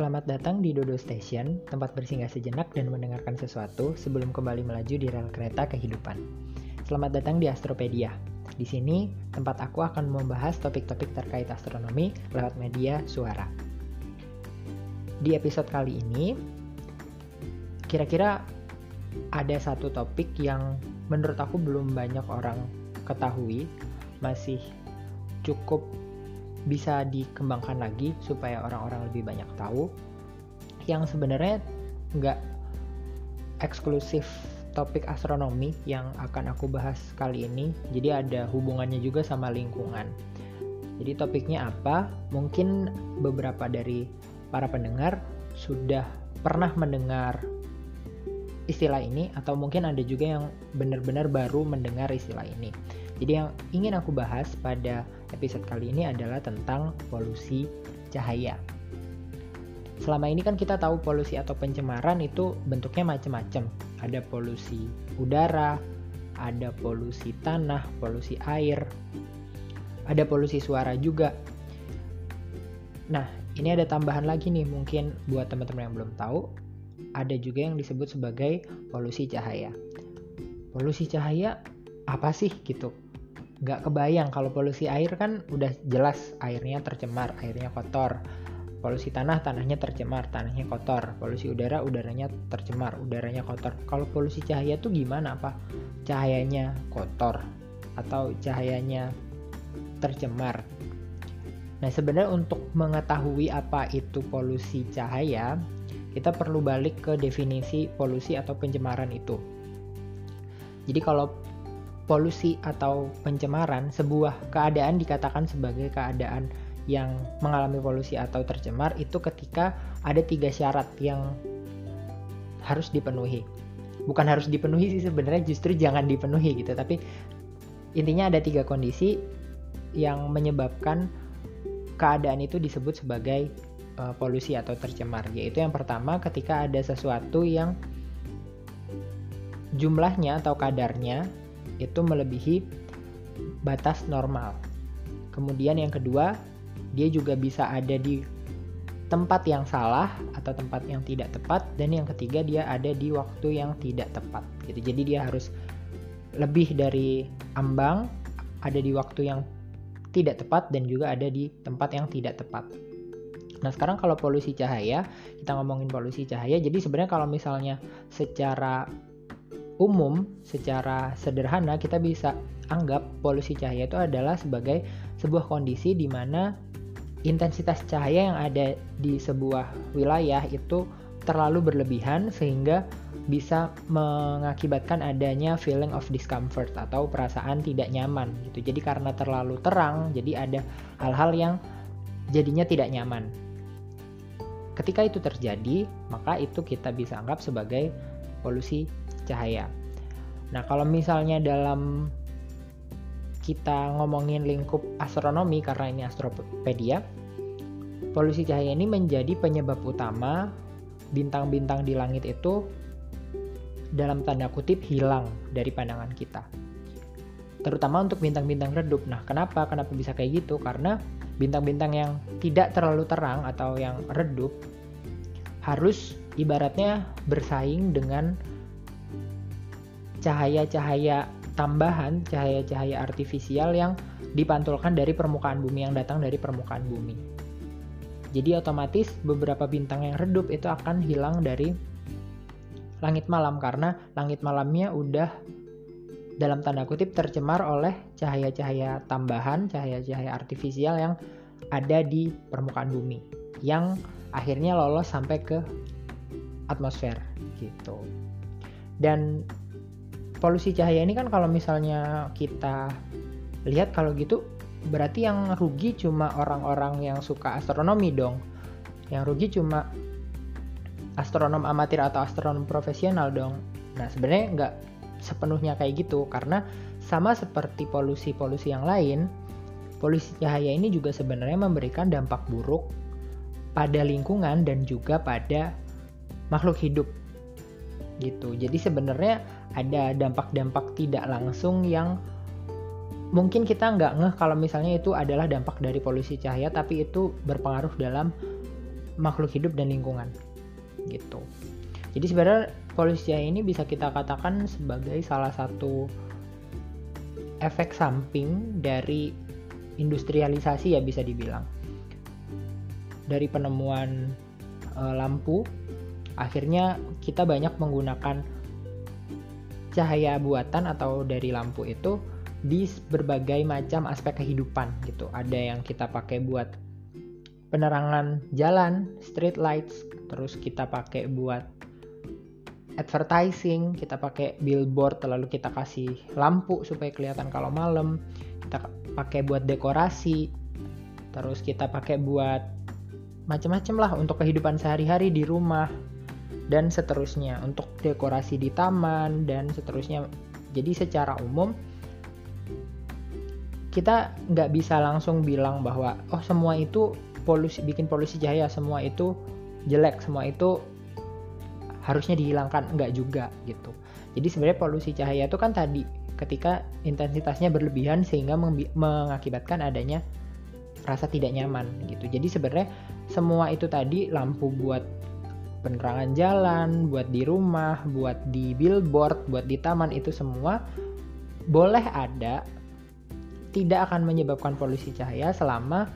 Selamat datang di Dodo Station, tempat bersinggah sejenak dan mendengarkan sesuatu sebelum kembali melaju di rel kereta kehidupan. Selamat datang di Astropedia. Di sini, tempat aku akan membahas topik-topik terkait astronomi lewat media suara. Di episode kali ini, kira-kira ada satu topik yang menurut aku belum banyak orang ketahui, masih cukup bisa dikembangkan lagi supaya orang-orang lebih banyak tahu. Yang sebenarnya nggak eksklusif topik astronomi yang akan aku bahas kali ini. Jadi ada hubungannya juga sama lingkungan. Jadi topiknya apa? Mungkin beberapa dari para pendengar sudah pernah mendengar istilah ini atau mungkin ada juga yang benar-benar baru mendengar istilah ini. Jadi yang ingin aku bahas pada episode kali ini adalah tentang polusi cahaya. Selama ini kan kita tahu polusi atau pencemaran itu bentuknya macam-macam. Ada polusi udara, ada polusi tanah, polusi air, ada polusi suara juga. Nah, ini ada tambahan lagi nih mungkin buat teman-teman yang belum tahu, ada juga yang disebut sebagai polusi cahaya. Polusi cahaya apa sih gitu? Nggak kebayang kalau polusi air kan udah jelas airnya tercemar, airnya kotor. Polusi tanah, tanahnya tercemar, tanahnya kotor. Polusi udara, udaranya tercemar, udaranya kotor. Kalau polusi cahaya tuh gimana apa? Cahayanya kotor atau cahayanya tercemar. Nah, sebenarnya untuk mengetahui apa itu polusi cahaya, kita perlu balik ke definisi polusi atau pencemaran itu. Jadi kalau polusi atau pencemaran, sebuah keadaan dikatakan sebagai keadaan yang mengalami polusi atau tercemar itu ketika ada tiga syarat yang harus dipenuhi. Bukan harus dipenuhi sih sebenarnya justru jangan dipenuhi gitu, tapi intinya ada tiga kondisi yang menyebabkan keadaan itu disebut sebagai uh, polusi atau tercemar. Yaitu yang pertama ketika ada sesuatu yang jumlahnya atau kadarnya itu melebihi batas normal. Kemudian yang kedua, dia juga bisa ada di tempat yang salah atau tempat yang tidak tepat dan yang ketiga dia ada di waktu yang tidak tepat gitu. Jadi dia harus lebih dari ambang, ada di waktu yang tidak tepat dan juga ada di tempat yang tidak tepat. Nah, sekarang kalau polusi cahaya, kita ngomongin polusi cahaya. Jadi sebenarnya kalau misalnya secara umum secara sederhana kita bisa anggap polusi cahaya itu adalah sebagai sebuah kondisi di mana intensitas cahaya yang ada di sebuah wilayah itu terlalu berlebihan sehingga bisa mengakibatkan adanya feeling of discomfort atau perasaan tidak nyaman gitu. Jadi karena terlalu terang, jadi ada hal-hal yang jadinya tidak nyaman. Ketika itu terjadi, maka itu kita bisa anggap sebagai polusi cahaya. Nah, kalau misalnya dalam kita ngomongin lingkup astronomi karena ini astropedia, polusi cahaya ini menjadi penyebab utama bintang-bintang di langit itu dalam tanda kutip hilang dari pandangan kita. Terutama untuk bintang-bintang redup. Nah, kenapa? Kenapa bisa kayak gitu? Karena bintang-bintang yang tidak terlalu terang atau yang redup harus ibaratnya bersaing dengan cahaya-cahaya tambahan, cahaya-cahaya artifisial yang dipantulkan dari permukaan bumi yang datang dari permukaan bumi. Jadi otomatis beberapa bintang yang redup itu akan hilang dari langit malam karena langit malamnya udah dalam tanda kutip tercemar oleh cahaya-cahaya tambahan, cahaya-cahaya artifisial yang ada di permukaan bumi yang akhirnya lolos sampai ke atmosfer gitu. Dan polusi cahaya ini kan kalau misalnya kita lihat kalau gitu berarti yang rugi cuma orang-orang yang suka astronomi dong. Yang rugi cuma astronom amatir atau astronom profesional dong. Nah sebenarnya nggak sepenuhnya kayak gitu karena sama seperti polusi-polusi yang lain, polusi cahaya ini juga sebenarnya memberikan dampak buruk pada lingkungan dan juga pada makhluk hidup gitu. Jadi sebenarnya ada dampak-dampak tidak langsung yang mungkin kita nggak ngeh kalau misalnya itu adalah dampak dari polusi cahaya tapi itu berpengaruh dalam makhluk hidup dan lingkungan gitu jadi sebenarnya polusi cahaya ini bisa kita katakan sebagai salah satu efek samping dari industrialisasi ya bisa dibilang dari penemuan e, lampu akhirnya kita banyak menggunakan cahaya buatan atau dari lampu itu di berbagai macam aspek kehidupan gitu. Ada yang kita pakai buat penerangan jalan, street lights, terus kita pakai buat advertising, kita pakai billboard lalu kita kasih lampu supaya kelihatan kalau malam, kita pakai buat dekorasi, terus kita pakai buat macam-macam lah untuk kehidupan sehari-hari di rumah dan seterusnya. Untuk dekorasi di taman dan seterusnya. Jadi secara umum kita nggak bisa langsung bilang bahwa oh semua itu polusi bikin polusi cahaya semua itu jelek semua itu harusnya dihilangkan. Enggak juga gitu. Jadi sebenarnya polusi cahaya itu kan tadi ketika intensitasnya berlebihan sehingga mengakibatkan adanya rasa tidak nyaman gitu. Jadi sebenarnya semua itu tadi lampu buat penerangan jalan buat di rumah buat di billboard buat di taman itu semua boleh ada tidak akan menyebabkan polusi cahaya selama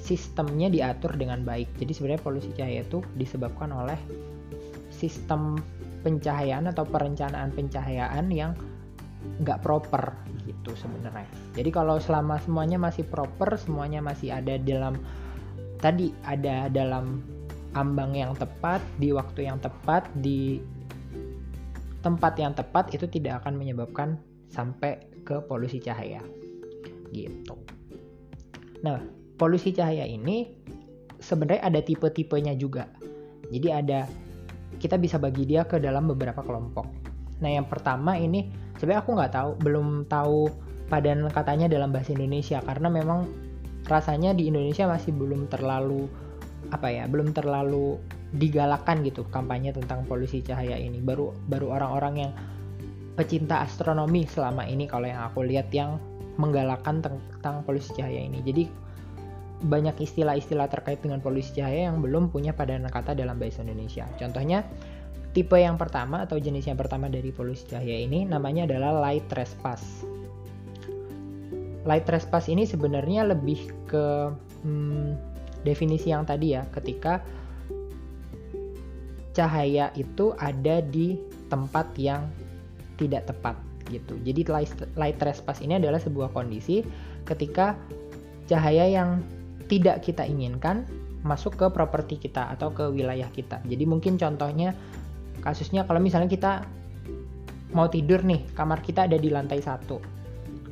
sistemnya diatur dengan baik. Jadi sebenarnya polusi cahaya itu disebabkan oleh sistem pencahayaan atau perencanaan pencahayaan yang nggak proper gitu sebenarnya. Jadi kalau selama semuanya masih proper, semuanya masih ada dalam tadi ada dalam ambang yang tepat, di waktu yang tepat, di tempat yang tepat itu tidak akan menyebabkan sampai ke polusi cahaya gitu. Nah, polusi cahaya ini sebenarnya ada tipe-tipenya juga. Jadi ada kita bisa bagi dia ke dalam beberapa kelompok. Nah, yang pertama ini sebenarnya aku nggak tahu, belum tahu padan katanya dalam bahasa Indonesia karena memang rasanya di Indonesia masih belum terlalu apa ya, belum terlalu digalakan gitu kampanye tentang polusi cahaya ini. Baru baru orang-orang yang pecinta astronomi selama ini kalau yang aku lihat yang menggalakkan tentang polusi cahaya ini. Jadi banyak istilah-istilah terkait dengan polusi cahaya yang belum punya padanan kata dalam bahasa Indonesia. Contohnya tipe yang pertama atau jenis yang pertama dari polusi cahaya ini namanya adalah light trespass. Light trespass ini sebenarnya lebih ke hmm, definisi yang tadi ya, ketika cahaya itu ada di tempat yang tidak tepat gitu. Jadi light, light trespass ini adalah sebuah kondisi ketika cahaya yang tidak kita inginkan masuk ke properti kita atau ke wilayah kita. Jadi mungkin contohnya kasusnya kalau misalnya kita mau tidur nih, kamar kita ada di lantai satu.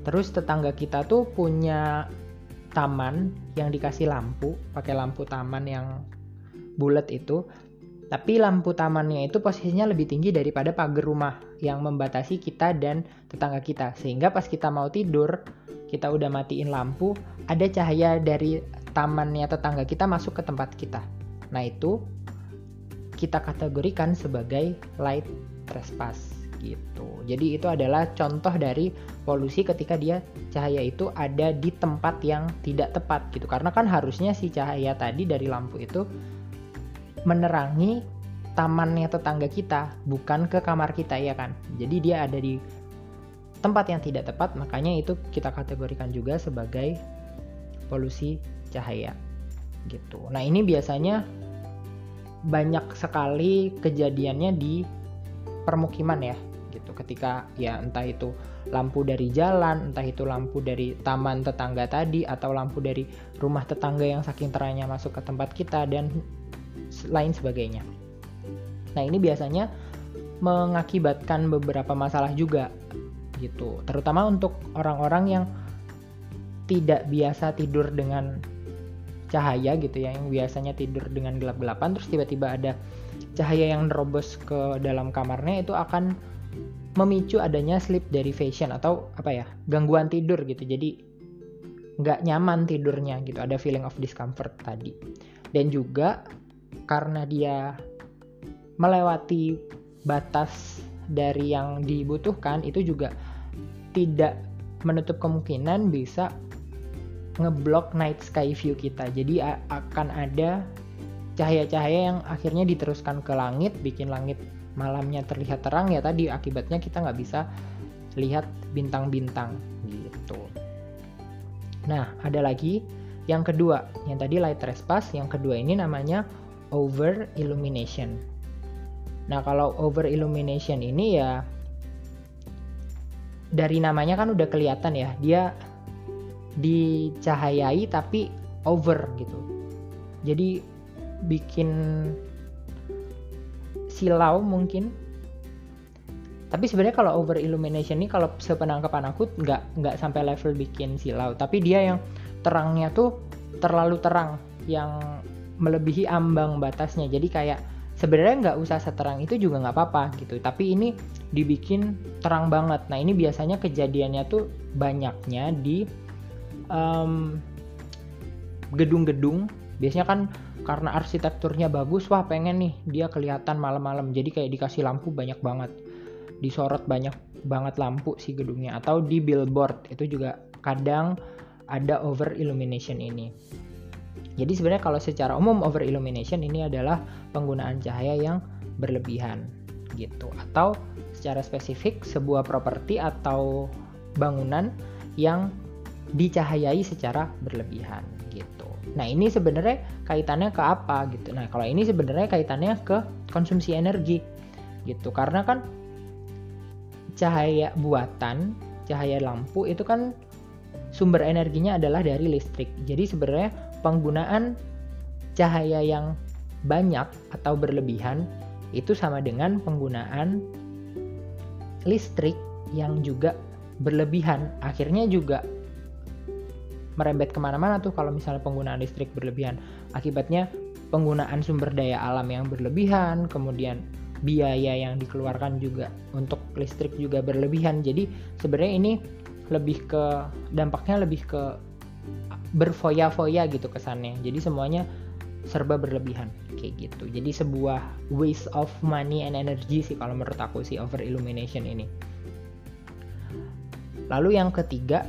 Terus tetangga kita tuh punya taman yang dikasih lampu, pakai lampu taman yang bulat itu. Tapi lampu tamannya itu posisinya lebih tinggi daripada pagar rumah yang membatasi kita dan tetangga kita. Sehingga pas kita mau tidur, kita udah matiin lampu, ada cahaya dari tamannya tetangga kita masuk ke tempat kita. Nah, itu kita kategorikan sebagai light trespass gitu. Jadi itu adalah contoh dari polusi ketika dia cahaya itu ada di tempat yang tidak tepat gitu. Karena kan harusnya si cahaya tadi dari lampu itu menerangi tamannya tetangga kita, bukan ke kamar kita ya kan. Jadi dia ada di tempat yang tidak tepat, makanya itu kita kategorikan juga sebagai polusi cahaya. Gitu. Nah, ini biasanya banyak sekali kejadiannya di permukiman ya, gitu. Ketika ya entah itu lampu dari jalan, entah itu lampu dari taman tetangga tadi atau lampu dari rumah tetangga yang saking terangnya masuk ke tempat kita dan lain sebagainya. Nah, ini biasanya mengakibatkan beberapa masalah juga gitu. Terutama untuk orang-orang yang tidak biasa tidur dengan cahaya gitu ya, yang biasanya tidur dengan gelap-gelapan terus tiba-tiba ada cahaya yang nerobos ke dalam kamarnya itu akan memicu adanya sleep deprivation atau apa ya gangguan tidur gitu jadi nggak nyaman tidurnya gitu ada feeling of discomfort tadi dan juga karena dia melewati batas dari yang dibutuhkan itu juga tidak menutup kemungkinan bisa ngeblok night sky view kita. Jadi akan ada cahaya-cahaya yang akhirnya diteruskan ke langit bikin langit malamnya terlihat terang ya tadi akibatnya kita nggak bisa lihat bintang-bintang gitu. Nah ada lagi yang kedua yang tadi light trespass yang kedua ini namanya over illumination nah kalau over illumination ini ya dari namanya kan udah kelihatan ya dia dicahayai tapi over gitu. Jadi bikin silau mungkin. Tapi sebenarnya kalau over illumination ini kalau sepenangkapan aku nggak nggak sampai level bikin silau. Tapi dia yang terangnya tuh terlalu terang yang melebihi ambang batasnya. Jadi kayak sebenarnya nggak usah seterang itu juga nggak apa-apa gitu. Tapi ini dibikin terang banget. Nah ini biasanya kejadiannya tuh banyaknya di gedung gedung-gedung. Biasanya kan karena arsitekturnya bagus wah pengen nih dia kelihatan malam-malam. Jadi kayak dikasih lampu banyak banget. Disorot banyak banget lampu si gedungnya. Atau di billboard itu juga kadang ada over illumination ini. Jadi sebenarnya kalau secara umum over illumination ini adalah penggunaan cahaya yang berlebihan gitu. Atau secara spesifik sebuah properti atau bangunan yang dicahayai secara berlebihan gitu. Nah ini sebenarnya kaitannya ke apa gitu. Nah kalau ini sebenarnya kaitannya ke konsumsi energi gitu. Karena kan cahaya buatan, cahaya lampu itu kan sumber energinya adalah dari listrik. Jadi sebenarnya penggunaan cahaya yang banyak atau berlebihan itu sama dengan penggunaan listrik yang juga berlebihan. Akhirnya juga merembet ke mana-mana tuh kalau misalnya penggunaan listrik berlebihan. Akibatnya penggunaan sumber daya alam yang berlebihan, kemudian biaya yang dikeluarkan juga untuk listrik juga berlebihan. Jadi sebenarnya ini lebih ke dampaknya lebih ke berfoya-foya gitu kesannya. Jadi semuanya serba berlebihan kayak gitu. Jadi sebuah waste of money and energy sih kalau menurut aku sih over illumination ini. Lalu yang ketiga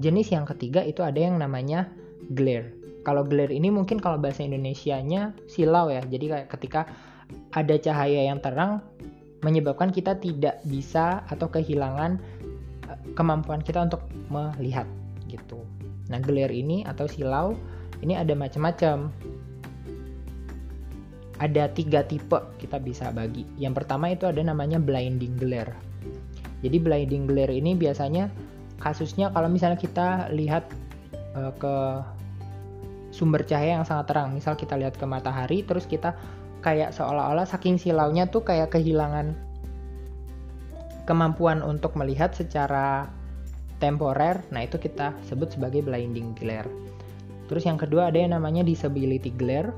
Jenis yang ketiga itu ada yang namanya glare. Kalau glare ini mungkin kalau bahasa Indonesia-nya silau ya. Jadi kayak ketika ada cahaya yang terang menyebabkan kita tidak bisa atau kehilangan eh, kemampuan kita untuk melihat gitu. Nah, glare ini atau silau ini ada macam-macam. Ada tiga tipe kita bisa bagi. Yang pertama itu ada namanya blinding glare. Jadi blinding glare ini biasanya kasusnya kalau misalnya kita lihat uh, ke sumber cahaya yang sangat terang. Misal kita lihat ke matahari terus kita kayak seolah-olah saking silaunya tuh kayak kehilangan kemampuan untuk melihat secara temporer. Nah itu kita sebut sebagai blinding glare. Terus yang kedua ada yang namanya disability glare.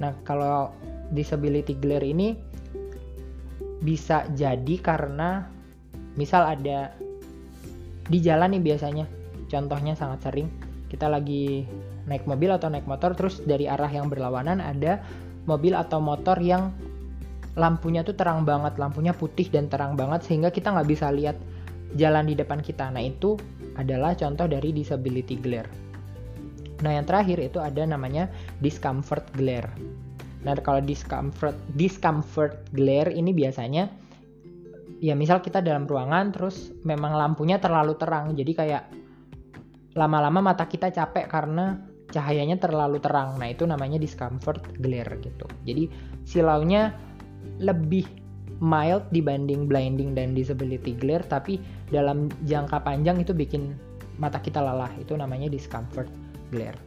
Nah kalau disability glare ini bisa jadi karena misal ada di jalan nih biasanya. Contohnya sangat sering. Kita lagi naik mobil atau naik motor terus dari arah yang berlawanan ada mobil atau motor yang lampunya tuh terang banget lampunya putih dan terang banget sehingga kita nggak bisa lihat jalan di depan kita. Nah itu adalah contoh dari disability glare. Nah yang terakhir itu ada namanya discomfort glare. Nah kalau discomfort discomfort glare ini biasanya ya misal kita dalam ruangan terus memang lampunya terlalu terang. Jadi kayak lama-lama mata kita capek karena cahayanya terlalu terang. Nah itu namanya discomfort glare gitu. Jadi silaunya lebih mild dibanding blinding dan disability glare tapi dalam jangka panjang itu bikin mata kita lelah. Itu namanya discomfort glare.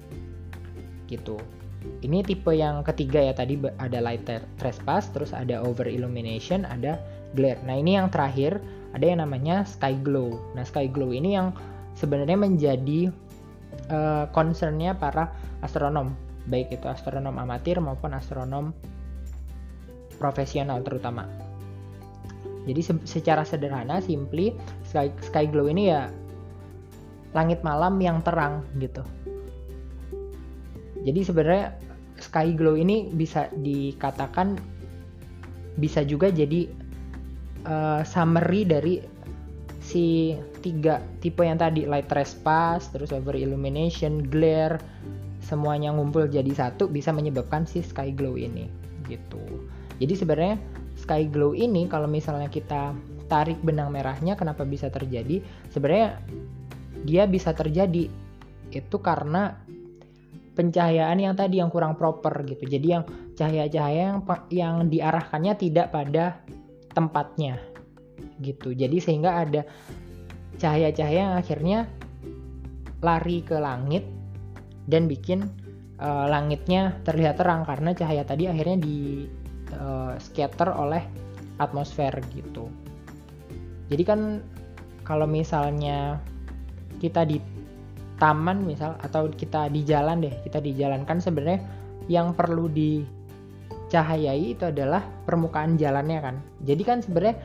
Gitu ini tipe yang ketiga ya tadi ada light trespass terus ada over illumination ada glare. Nah ini yang terakhir ada yang namanya sky glow. Nah sky glow ini yang sebenarnya menjadi uh, concernnya para astronom, baik itu astronom amatir maupun astronom profesional terutama. Jadi se secara sederhana, simply sky, sky glow ini ya langit malam yang terang gitu. Jadi sebenarnya sky glow ini bisa dikatakan bisa juga jadi uh, summary dari si tiga tipe yang tadi light trespass, terus over illumination, glare, semuanya ngumpul jadi satu bisa menyebabkan si sky glow ini gitu. Jadi sebenarnya sky glow ini kalau misalnya kita tarik benang merahnya kenapa bisa terjadi? Sebenarnya dia bisa terjadi itu karena pencahayaan yang tadi yang kurang proper gitu. Jadi yang cahaya-cahaya yang yang diarahkannya tidak pada tempatnya gitu. Jadi sehingga ada cahaya-cahaya yang akhirnya lari ke langit dan bikin uh, langitnya terlihat terang karena cahaya tadi akhirnya di uh, scatter oleh atmosfer gitu. Jadi kan kalau misalnya kita di taman misal atau kita di jalan deh, kita di jalan kan sebenarnya yang perlu dicahayai itu adalah permukaan jalannya kan. Jadi kan sebenarnya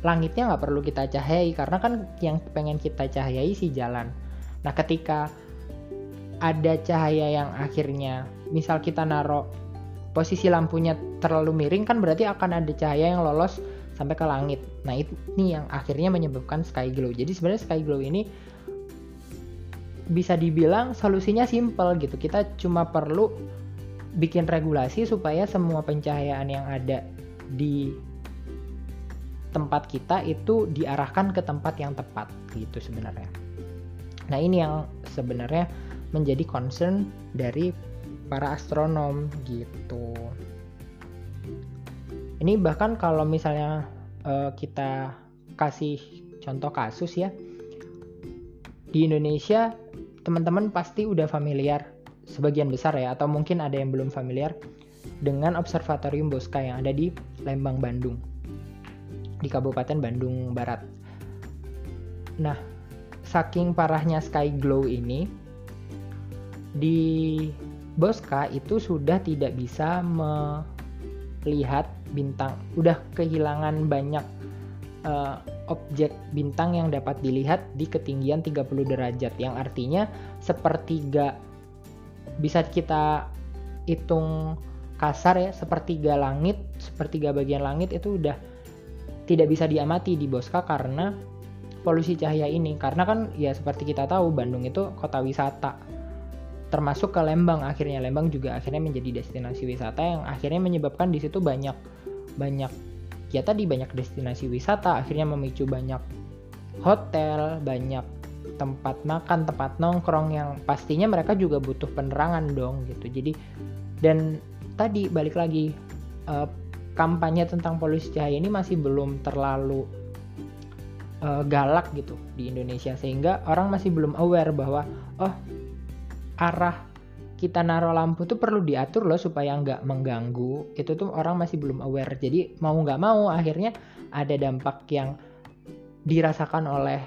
langitnya nggak perlu kita cahayai karena kan yang pengen kita cahayai si jalan. Nah ketika ada cahaya yang akhirnya misal kita naruh posisi lampunya terlalu miring kan berarti akan ada cahaya yang lolos sampai ke langit. Nah ini yang akhirnya menyebabkan sky glow. Jadi sebenarnya sky glow ini bisa dibilang solusinya simple gitu. Kita cuma perlu bikin regulasi supaya semua pencahayaan yang ada di tempat kita itu diarahkan ke tempat yang tepat gitu sebenarnya. Nah, ini yang sebenarnya menjadi concern dari para astronom gitu. Ini bahkan kalau misalnya uh, kita kasih contoh kasus ya. Di Indonesia teman-teman pasti udah familiar sebagian besar ya atau mungkin ada yang belum familiar dengan Observatorium Bosca yang ada di Lembang Bandung di Kabupaten Bandung Barat. Nah, saking parahnya sky glow ini di Bosca itu sudah tidak bisa melihat bintang, udah kehilangan banyak uh, objek bintang yang dapat dilihat di ketinggian 30 derajat yang artinya sepertiga bisa kita hitung kasar ya sepertiga langit sepertiga bagian langit itu udah tidak bisa diamati di Bosca karena polusi cahaya ini. Karena kan ya seperti kita tahu Bandung itu kota wisata termasuk ke Lembang. Akhirnya Lembang juga akhirnya menjadi destinasi wisata yang akhirnya menyebabkan di situ banyak banyak ya tadi banyak destinasi wisata akhirnya memicu banyak hotel banyak tempat makan tempat nongkrong yang pastinya mereka juga butuh penerangan dong gitu. Jadi dan tadi balik lagi uh, kampanye tentang polusi cahaya ini masih belum terlalu uh, galak gitu di Indonesia sehingga orang masih belum aware bahwa oh arah kita naruh lampu tuh perlu diatur loh supaya nggak mengganggu. Itu tuh orang masih belum aware. Jadi mau nggak mau akhirnya ada dampak yang dirasakan oleh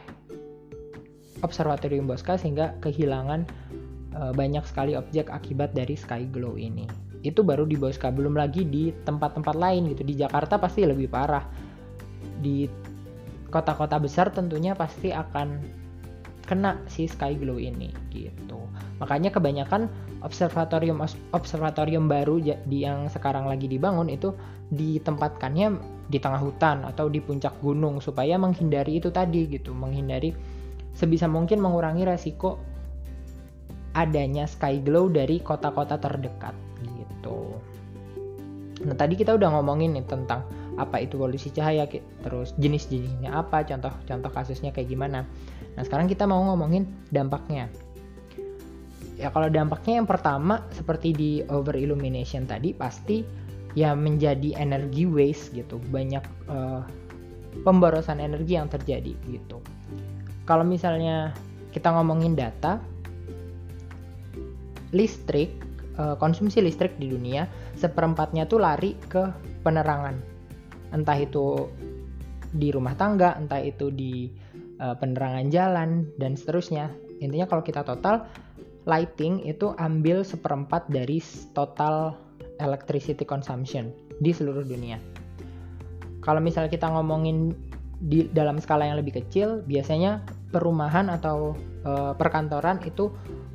observatorium Bosca sehingga kehilangan e, banyak sekali objek akibat dari sky glow ini. Itu baru di Bosca belum lagi di tempat-tempat lain gitu. Di Jakarta pasti lebih parah. Di kota-kota besar tentunya pasti akan kena si sky glow ini gitu. Makanya kebanyakan observatorium observatorium baru di yang sekarang lagi dibangun itu ditempatkannya di tengah hutan atau di puncak gunung supaya menghindari itu tadi gitu menghindari sebisa mungkin mengurangi resiko adanya sky glow dari kota-kota terdekat gitu. Nah tadi kita udah ngomongin nih tentang apa itu polusi cahaya, terus jenis-jenisnya apa, contoh-contoh kasusnya kayak gimana. Nah sekarang kita mau ngomongin dampaknya ya kalau dampaknya yang pertama seperti di over illumination tadi pasti ya menjadi energi waste gitu. Banyak uh, pemborosan energi yang terjadi gitu. Kalau misalnya kita ngomongin data listrik uh, konsumsi listrik di dunia seperempatnya tuh lari ke penerangan. Entah itu di rumah tangga entah itu di uh, penerangan jalan dan seterusnya. Intinya kalau kita total lighting itu ambil seperempat dari total electricity consumption di seluruh dunia. Kalau misalnya kita ngomongin di dalam skala yang lebih kecil, biasanya perumahan atau e, perkantoran itu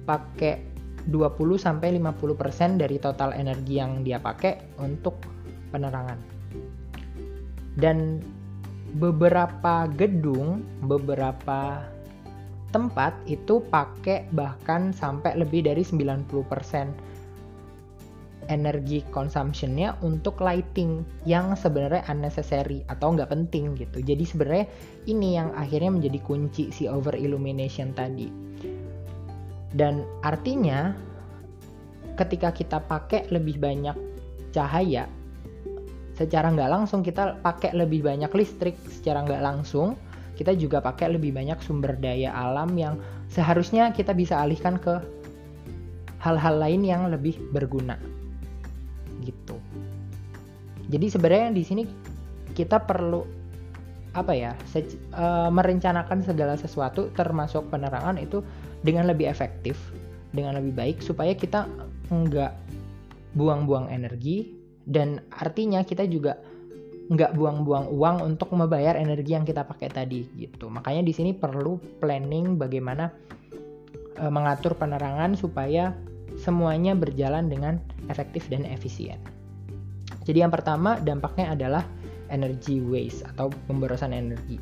pakai 20 sampai 50% dari total energi yang dia pakai untuk penerangan. Dan beberapa gedung, beberapa tempat itu pakai bahkan sampai lebih dari 90% energi consumptionnya untuk lighting yang sebenarnya unnecessary atau nggak penting gitu. Jadi sebenarnya ini yang akhirnya menjadi kunci si over illumination tadi. Dan artinya ketika kita pakai lebih banyak cahaya, secara nggak langsung kita pakai lebih banyak listrik secara nggak langsung, kita juga pakai lebih banyak sumber daya alam yang seharusnya kita bisa alihkan ke hal-hal lain yang lebih berguna gitu. Jadi sebenarnya di sini kita perlu apa ya e, merencanakan segala sesuatu termasuk penerangan itu dengan lebih efektif, dengan lebih baik supaya kita nggak buang-buang energi dan artinya kita juga nggak buang-buang uang untuk membayar energi yang kita pakai tadi gitu. Makanya di sini perlu planning bagaimana e, mengatur penerangan supaya semuanya berjalan dengan efektif dan efisien. Jadi yang pertama dampaknya adalah energy waste atau pemborosan energi.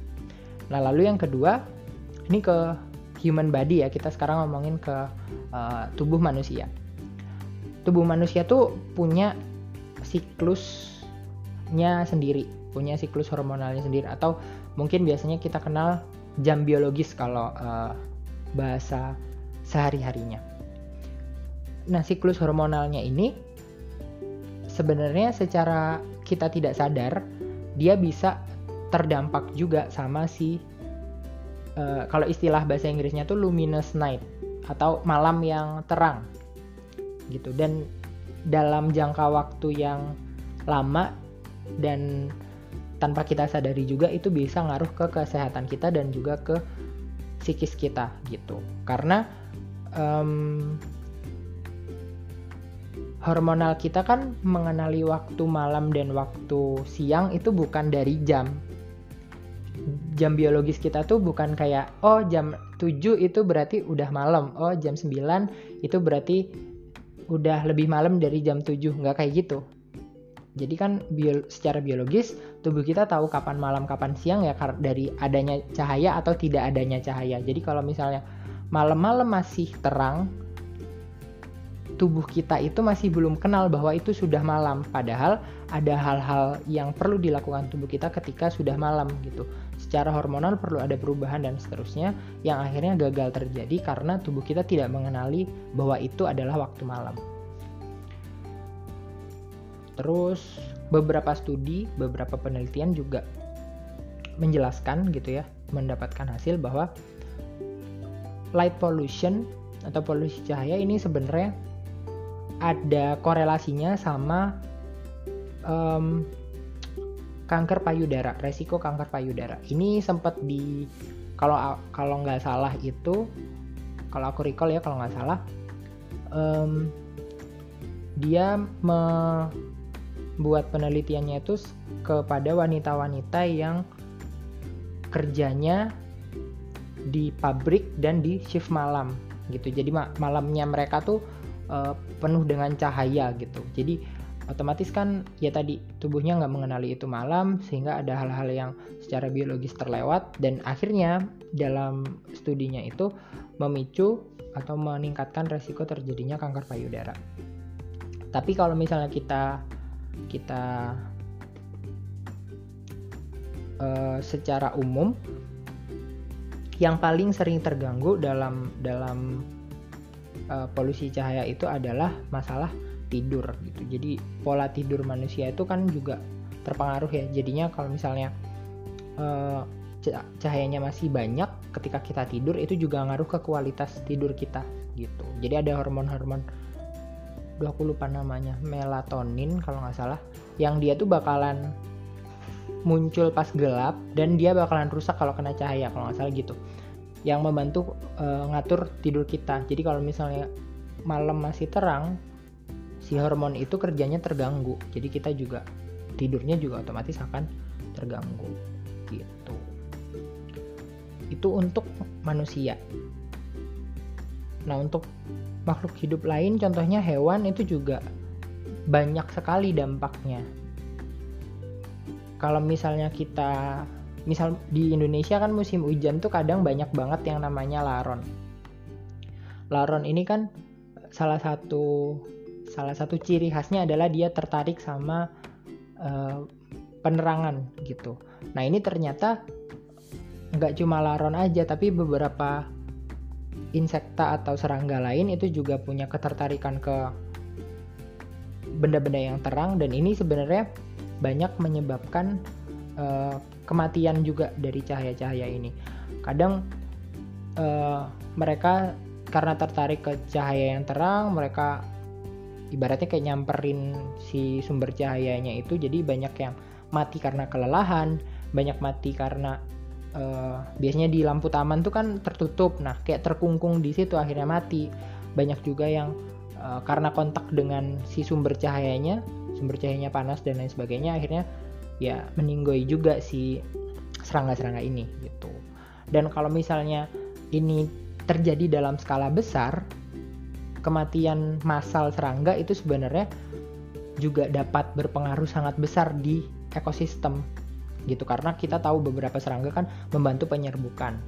Nah lalu yang kedua ini ke human body ya kita sekarang ngomongin ke uh, tubuh manusia. Tubuh manusia tuh punya siklus nya sendiri, punya siklus hormonalnya sendiri atau mungkin biasanya kita kenal jam biologis kalau uh, bahasa sehari-harinya. Nah, siklus hormonalnya ini sebenarnya secara kita tidak sadar dia bisa terdampak juga sama si uh, kalau istilah bahasa Inggrisnya tuh luminous night atau malam yang terang gitu dan dalam jangka waktu yang lama dan tanpa kita sadari juga itu bisa ngaruh ke kesehatan kita dan juga ke psikis kita gitu. Karena um, hormonal kita kan mengenali waktu malam dan waktu siang itu bukan dari jam. Jam biologis kita tuh bukan kayak oh jam 7 itu berarti udah malam oh jam 9 itu berarti udah lebih malam dari jam 7 nggak kayak gitu jadi kan bio, secara biologis tubuh kita tahu kapan malam kapan siang ya dari adanya cahaya atau tidak adanya cahaya. Jadi kalau misalnya malam-malam masih terang, tubuh kita itu masih belum kenal bahwa itu sudah malam. Padahal ada hal-hal yang perlu dilakukan tubuh kita ketika sudah malam gitu. Secara hormonal perlu ada perubahan dan seterusnya yang akhirnya gagal terjadi karena tubuh kita tidak mengenali bahwa itu adalah waktu malam. Terus beberapa studi, beberapa penelitian juga menjelaskan gitu ya, mendapatkan hasil bahwa light pollution atau polusi cahaya ini sebenarnya ada korelasinya sama um, kanker payudara, resiko kanker payudara. Ini sempat di kalau kalau nggak salah itu, kalau aku recall ya kalau nggak salah, um, dia me, buat penelitiannya itu kepada wanita-wanita yang kerjanya di pabrik dan di shift malam gitu. Jadi malamnya mereka tuh uh, penuh dengan cahaya gitu. Jadi otomatis kan ya tadi tubuhnya nggak mengenali itu malam sehingga ada hal-hal yang secara biologis terlewat dan akhirnya dalam studinya itu memicu atau meningkatkan resiko terjadinya kanker payudara. Tapi kalau misalnya kita kita uh, secara umum yang paling sering terganggu dalam dalam uh, polusi cahaya itu adalah masalah tidur gitu. Jadi pola tidur manusia itu kan juga terpengaruh ya. Jadinya kalau misalnya uh, cahayanya masih banyak ketika kita tidur itu juga ngaruh ke kualitas tidur kita gitu. Jadi ada hormon-hormon aku lupa namanya. Melatonin kalau nggak salah. Yang dia tuh bakalan muncul pas gelap dan dia bakalan rusak kalau kena cahaya kalau nggak salah gitu. Yang membantu uh, ngatur tidur kita. Jadi kalau misalnya malam masih terang si hormon itu kerjanya terganggu. Jadi kita juga tidurnya juga otomatis akan terganggu gitu. Itu untuk manusia. Nah untuk makhluk hidup lain contohnya hewan itu juga banyak sekali dampaknya. Kalau misalnya kita misal di Indonesia kan musim hujan tuh kadang banyak banget yang namanya laron. Laron ini kan salah satu salah satu ciri khasnya adalah dia tertarik sama uh, penerangan gitu. Nah ini ternyata nggak cuma laron aja tapi beberapa insekta atau serangga lain itu juga punya ketertarikan ke benda-benda yang terang dan ini sebenarnya banyak menyebabkan uh, kematian juga dari cahaya-cahaya ini. Kadang uh, mereka karena tertarik ke cahaya yang terang, mereka ibaratnya kayak nyamperin si sumber cahayanya itu, jadi banyak yang mati karena kelelahan, banyak mati karena uh, biasanya di lampu taman tuh kan tertutup, nah kayak terkungkung di situ akhirnya mati. Banyak juga yang uh, karena kontak dengan si sumber cahayanya sumber cahayanya panas dan lain sebagainya akhirnya ya meninggoy juga si serangga-serangga ini gitu. Dan kalau misalnya ini terjadi dalam skala besar kematian massal serangga itu sebenarnya juga dapat berpengaruh sangat besar di ekosistem gitu. Karena kita tahu beberapa serangga kan membantu penyerbukan.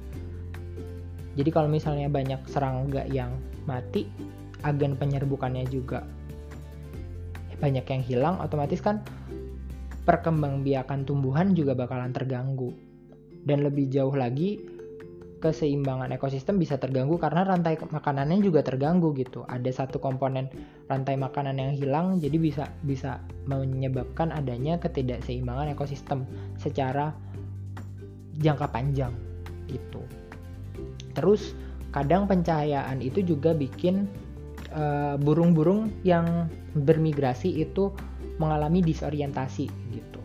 Jadi kalau misalnya banyak serangga yang mati agen penyerbukannya juga banyak yang hilang otomatis kan perkembangbiakan tumbuhan juga bakalan terganggu. Dan lebih jauh lagi keseimbangan ekosistem bisa terganggu karena rantai makanannya juga terganggu gitu. Ada satu komponen rantai makanan yang hilang jadi bisa bisa menyebabkan adanya ketidakseimbangan ekosistem secara jangka panjang gitu. Terus kadang pencahayaan itu juga bikin Eh, burung-burung uh, yang bermigrasi itu mengalami disorientasi gitu.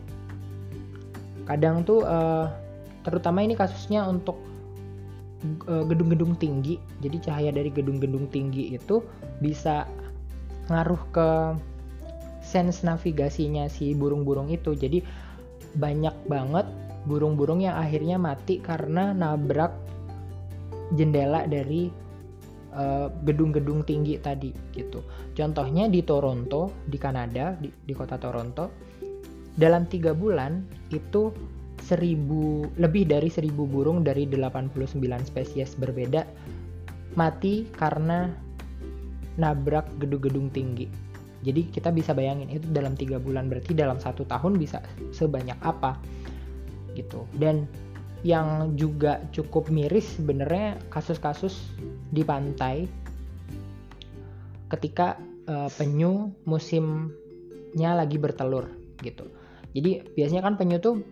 Kadang tuh uh, terutama ini kasusnya untuk gedung-gedung uh, tinggi. Jadi cahaya dari gedung-gedung tinggi itu bisa ngaruh ke sense navigasinya si burung-burung itu. Jadi banyak banget burung-burung yang akhirnya mati karena nabrak jendela dari Eh, gedung-gedung uh, tinggi tadi gitu. Contohnya di Toronto, di Kanada, di, di kota Toronto, dalam tiga bulan itu seribu lebih dari seribu burung dari 89 spesies berbeda mati karena nabrak gedung-gedung tinggi. Jadi kita bisa bayangin itu dalam tiga bulan berarti dalam satu tahun bisa sebanyak apa gitu. Dan yang juga cukup miris sebenarnya kasus-kasus di pantai ketika uh, penyu musimnya lagi bertelur gitu. Jadi biasanya kan penyu tuh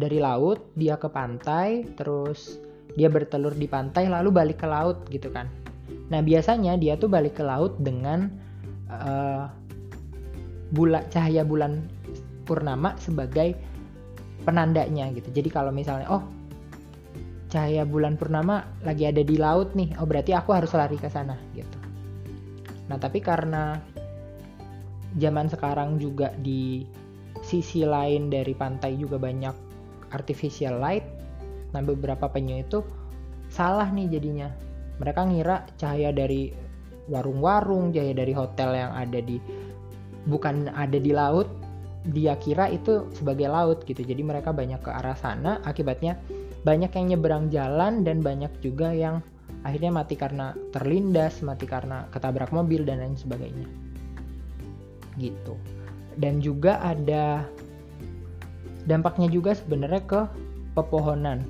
dari laut dia ke pantai terus dia bertelur di pantai lalu balik ke laut gitu kan. Nah biasanya dia tuh balik ke laut dengan uh, bula cahaya bulan purnama sebagai penandanya gitu. Jadi kalau misalnya oh cahaya bulan purnama lagi ada di laut nih, oh berarti aku harus lari ke sana gitu. Nah, tapi karena zaman sekarang juga di sisi lain dari pantai juga banyak artificial light. Nah, beberapa penyu itu salah nih jadinya. Mereka ngira cahaya dari warung-warung, cahaya dari hotel yang ada di bukan ada di laut, dia kira itu sebagai laut gitu. Jadi mereka banyak ke arah sana. Akibatnya banyak yang nyeberang jalan dan banyak juga yang akhirnya mati karena terlindas mati karena ketabrak mobil dan lain sebagainya. Gitu. Dan juga ada dampaknya juga sebenarnya ke pepohonan.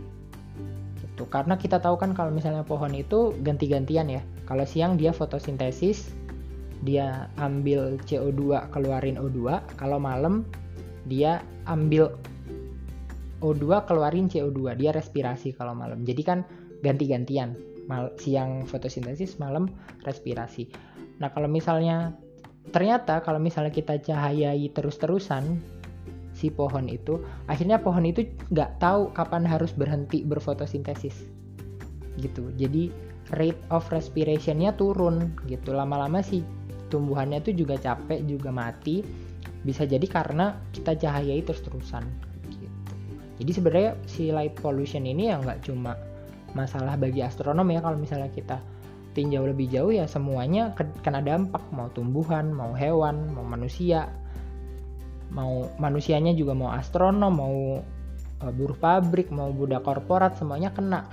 Gitu. Karena kita tahu kan kalau misalnya pohon itu ganti-gantian ya. Kalau siang dia fotosintesis dia ambil CO2 keluarin O2 kalau malam dia ambil O2 keluarin CO2 dia respirasi kalau malam. Jadi kan ganti-gantian. Mal siang fotosintesis malam respirasi. Nah kalau misalnya ternyata kalau misalnya kita cahayai terus-terusan si pohon itu akhirnya pohon itu nggak tahu kapan harus berhenti berfotosintesis. Gitu. Jadi rate of respirationnya turun gitu. Lama-lama si tumbuhannya itu juga capek juga mati. Bisa jadi karena kita cahayai terus-terusan gitu. Jadi sebenarnya si light pollution ini ya nggak cuma masalah bagi astronom ya kalau misalnya kita tinjau lebih jauh ya semuanya kena dampak. Mau tumbuhan, mau hewan, mau manusia, mau manusianya juga mau astronom, mau uh, buruh pabrik mau budak korporat semuanya kena.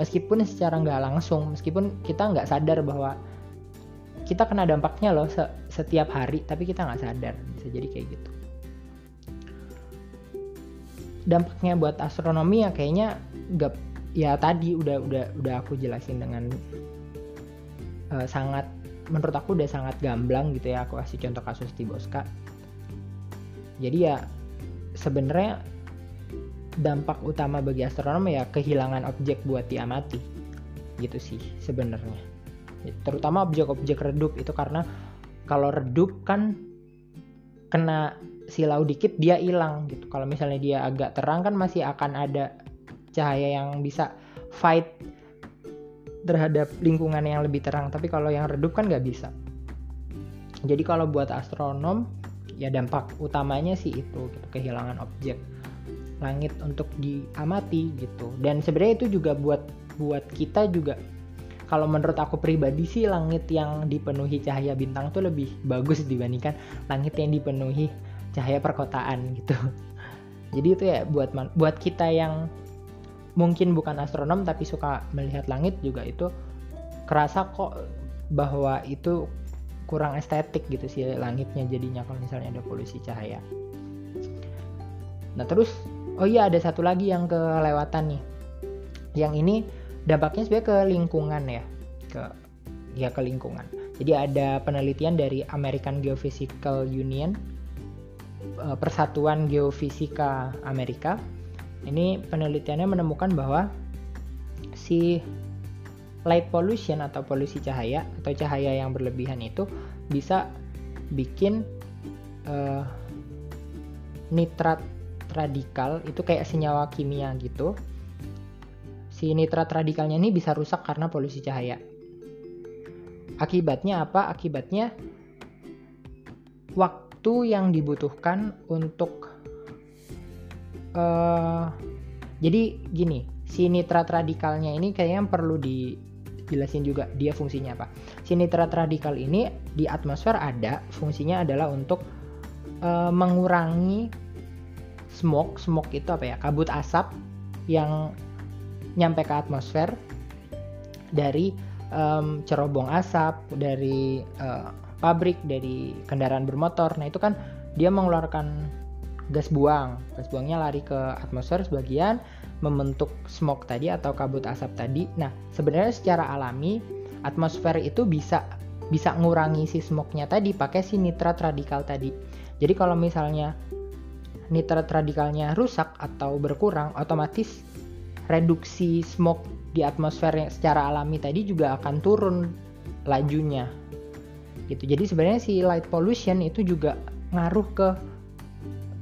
Meskipun secara nggak langsung meskipun kita nggak sadar bahwa kita kena dampaknya loh setiap hari tapi kita nggak sadar bisa jadi kayak gitu. Dampaknya buat astronomi ya kayaknya nggak ya tadi udah udah udah aku jelasin dengan uh, sangat menurut aku udah sangat gamblang gitu ya aku kasih contoh kasus di Boska jadi ya sebenarnya dampak utama bagi astronom ya kehilangan objek buat diamati. Gitu sih sebenarnya. Terutama objek-objek redup itu karena kalau redup kan kena silau dikit dia hilang gitu. Kalau misalnya dia agak terang kan masih akan ada cahaya yang bisa fight terhadap lingkungan yang lebih terang. Tapi kalau yang redup kan nggak bisa. Jadi kalau buat astronom ya dampak utamanya sih itu gitu, kehilangan objek langit untuk diamati gitu. Dan sebenarnya itu juga buat buat kita juga kalau menurut aku pribadi sih langit yang dipenuhi cahaya bintang tuh lebih bagus dibandingkan langit yang dipenuhi cahaya perkotaan gitu. Jadi itu ya buat buat kita yang mungkin bukan astronom tapi suka melihat langit juga itu kerasa kok bahwa itu kurang estetik gitu sih langitnya jadinya kalau misalnya ada polusi cahaya. Nah terus oh iya ada satu lagi yang kelewatan nih. Yang ini dampaknya sebenarnya ke lingkungan ya, ke ya ke lingkungan. Jadi ada penelitian dari American Geophysical Union, eh, Persatuan Geofisika Amerika ini penelitiannya menemukan bahwa si light pollution atau polusi cahaya atau cahaya yang berlebihan itu bisa bikin uh, nitrat radikal itu kayak senyawa kimia gitu. Si nitrat radikalnya ini bisa rusak karena polusi cahaya. Akibatnya apa? Akibatnya waktu yang dibutuhkan untuk uh, jadi gini si nitrat radikalnya ini kayaknya perlu dijelasin juga dia fungsinya apa. Si nitrat radikal ini di atmosfer ada fungsinya adalah untuk uh, mengurangi smoke. Smoke itu apa ya? Kabut asap yang nyampe ke atmosfer dari um, cerobong asap dari uh, pabrik dari kendaraan bermotor. Nah itu kan dia mengeluarkan gas buang. Gas buangnya lari ke atmosfer sebagian membentuk smoke tadi atau kabut asap tadi. Nah, sebenarnya secara alami atmosfer itu bisa bisa ngurangi si smoke-nya tadi pakai si nitrat radikal tadi. Jadi kalau misalnya nitrat radikalnya rusak atau berkurang, otomatis reduksi smoke di atmosfer yang secara alami tadi juga akan turun lajunya. Gitu. Jadi sebenarnya si light pollution itu juga ngaruh ke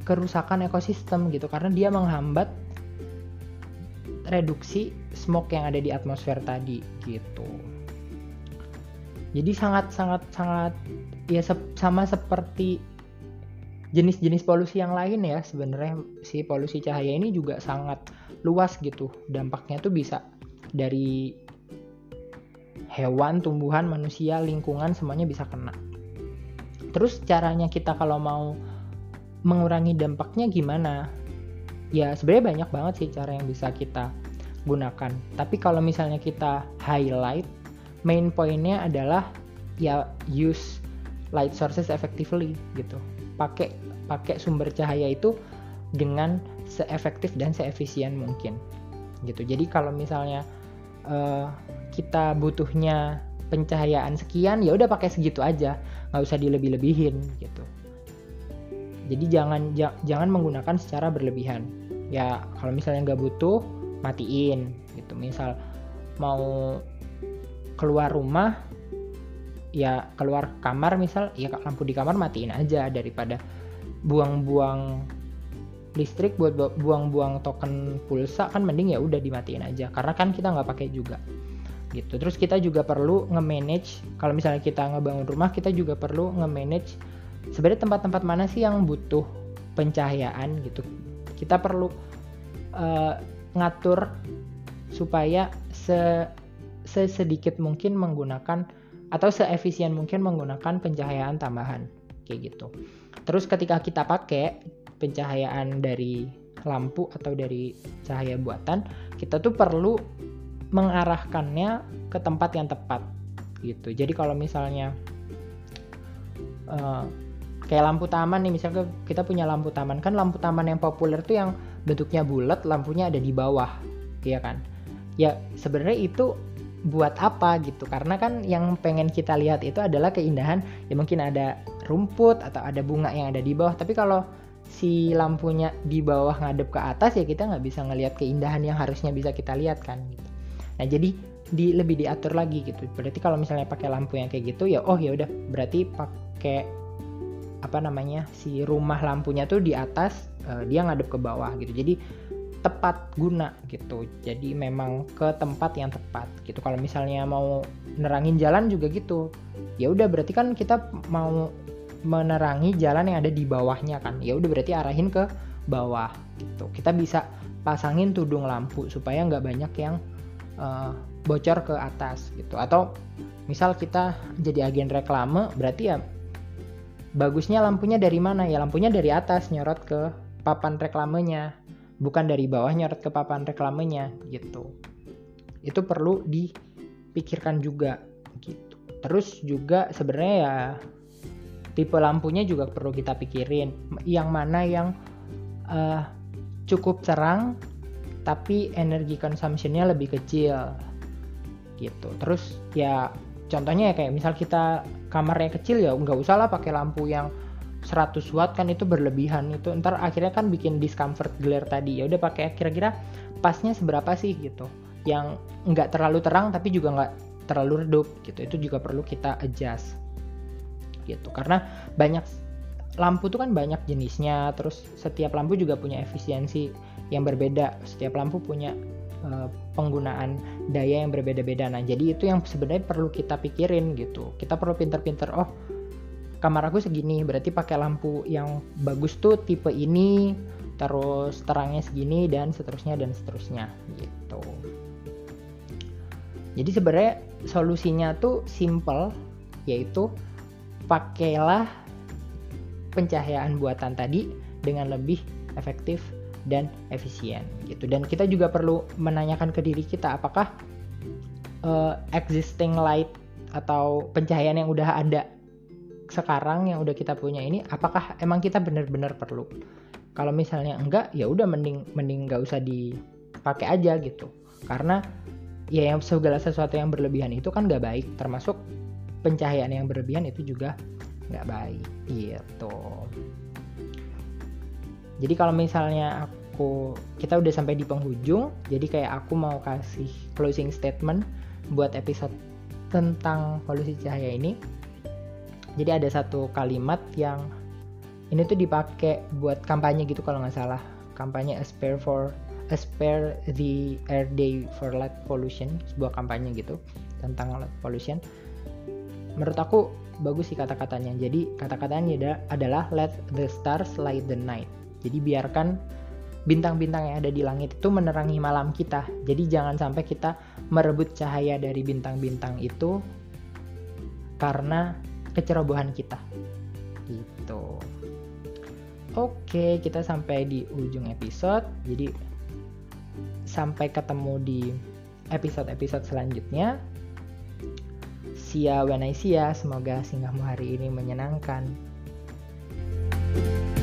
kerusakan ekosistem gitu karena dia menghambat reduksi smoke yang ada di atmosfer tadi gitu. Jadi sangat sangat sangat ya se sama seperti jenis-jenis polusi yang lain ya sebenarnya si polusi cahaya ini juga sangat luas gitu dampaknya tuh bisa dari hewan, tumbuhan, manusia, lingkungan semuanya bisa kena. Terus caranya kita kalau mau mengurangi dampaknya gimana? Ya sebenarnya banyak banget sih cara yang bisa kita gunakan. Tapi kalau misalnya kita highlight, main pointnya adalah ya use light sources effectively gitu. Pakai pakai sumber cahaya itu dengan seefektif dan seefisien mungkin gitu. Jadi kalau misalnya uh, kita butuhnya pencahayaan sekian ya udah pakai segitu aja nggak usah dilebih-lebihin gitu jadi jangan jangan menggunakan secara berlebihan. Ya kalau misalnya nggak butuh matiin gitu. Misal mau keluar rumah ya keluar kamar misal ya lampu di kamar matiin aja daripada buang-buang listrik buat buang-buang token pulsa kan mending ya udah dimatiin aja. Karena kan kita nggak pakai juga gitu. Terus kita juga perlu nge-manage kalau misalnya kita ngebangun rumah kita juga perlu nge-manage sebenarnya tempat-tempat mana sih yang butuh pencahayaan gitu? Kita perlu uh, ngatur supaya se sesedikit mungkin menggunakan atau seefisien mungkin menggunakan pencahayaan tambahan kayak gitu. Terus ketika kita pakai pencahayaan dari lampu atau dari cahaya buatan kita tuh perlu mengarahkannya ke tempat yang tepat gitu. Jadi kalau misalnya uh, kayak lampu taman nih misalnya kita punya lampu taman. Kan lampu taman yang populer tuh yang bentuknya bulat lampunya ada di bawah ya kan? Ya sebenarnya itu buat apa gitu? Karena kan yang pengen kita lihat itu adalah keindahan. Ya mungkin ada rumput atau ada bunga yang ada di bawah. Tapi kalau si lampunya di bawah ngadep ke atas ya kita nggak bisa ngelihat keindahan yang harusnya bisa kita lihat kan gitu. Nah jadi di lebih diatur lagi gitu. Berarti kalau misalnya pakai lampu yang kayak gitu ya oh ya udah. Berarti pakai apa namanya si rumah lampunya tuh di atas uh, dia ngadep ke bawah gitu. Jadi tepat guna gitu. Jadi memang ke tempat yang tepat gitu. Kalau misalnya mau nerangin jalan juga gitu. Ya udah berarti kan kita mau menerangi jalan yang ada di bawahnya kan. Ya udah berarti arahin ke bawah gitu. Kita bisa pasangin tudung lampu supaya nggak banyak yang uh, bocor ke atas gitu. Atau misal kita jadi agen reklame berarti ya bagusnya lampunya dari mana? Ya lampunya dari atas nyorot ke papan reklamenya. Bukan dari bawah nyeret ke papan reklamenya gitu. Itu perlu dipikirkan juga gitu. Terus juga sebenarnya ya tipe lampunya juga perlu kita pikirin. Yang mana yang uh, cukup cerang tapi energi consumptionnya lebih kecil gitu. Terus ya contohnya ya kayak misal kita kamarnya kecil ya nggak usah lah pakai lampu yang 100 watt kan itu berlebihan. Itu ntar akhirnya kan bikin discomfort glare tadi. Ya udah pakai kira-kira pasnya seberapa sih gitu. Yang nggak terlalu terang tapi juga nggak terlalu redup gitu. Itu juga perlu kita adjust gitu. Karena banyak lampu tuh kan banyak jenisnya. Terus setiap lampu juga punya efisiensi yang berbeda. Setiap lampu punya uh, penggunaan daya yang berbeda-beda. Nah jadi itu yang sebenarnya perlu kita pikirin gitu. Kita perlu pinter-pinter oh kamar aku segini berarti pakai lampu yang bagus tuh tipe ini terus terangnya segini dan seterusnya dan seterusnya gitu. Jadi sebenarnya solusinya tuh simple yaitu pakailah pencahayaan buatan tadi dengan lebih efektif dan efisien gitu. Dan kita juga perlu menanyakan ke diri kita apakah uh, existing light atau pencahayaan yang udah ada sekarang yang udah kita punya ini apakah emang kita benar-benar perlu? Kalau misalnya enggak ya udah mending mending nggak usah dipakai aja gitu. Karena ya yang segala sesuatu yang berlebihan itu kan nggak baik termasuk pencahayaan yang berlebihan itu juga nggak baik gitu. Jadi kalau misalnya aku kita udah sampai di penghujung jadi kayak aku mau kasih closing statement buat episode tentang polusi cahaya ini. Jadi ada satu kalimat yang ini tuh dipakai buat kampanye gitu kalau nggak salah. Kampanye aspire for aspire the air day for light pollution sebuah kampanye gitu tentang light pollution. Menurut aku bagus sih kata-katanya. Jadi kata-katanya adalah let the stars light the night jadi biarkan bintang-bintang yang ada di langit itu menerangi malam kita. Jadi jangan sampai kita merebut cahaya dari bintang-bintang itu karena kecerobohan kita. Gitu. Oke kita sampai di ujung episode. Jadi sampai ketemu di episode-episode selanjutnya. See ya when I ya. Semoga singgahmu hari ini menyenangkan. thank you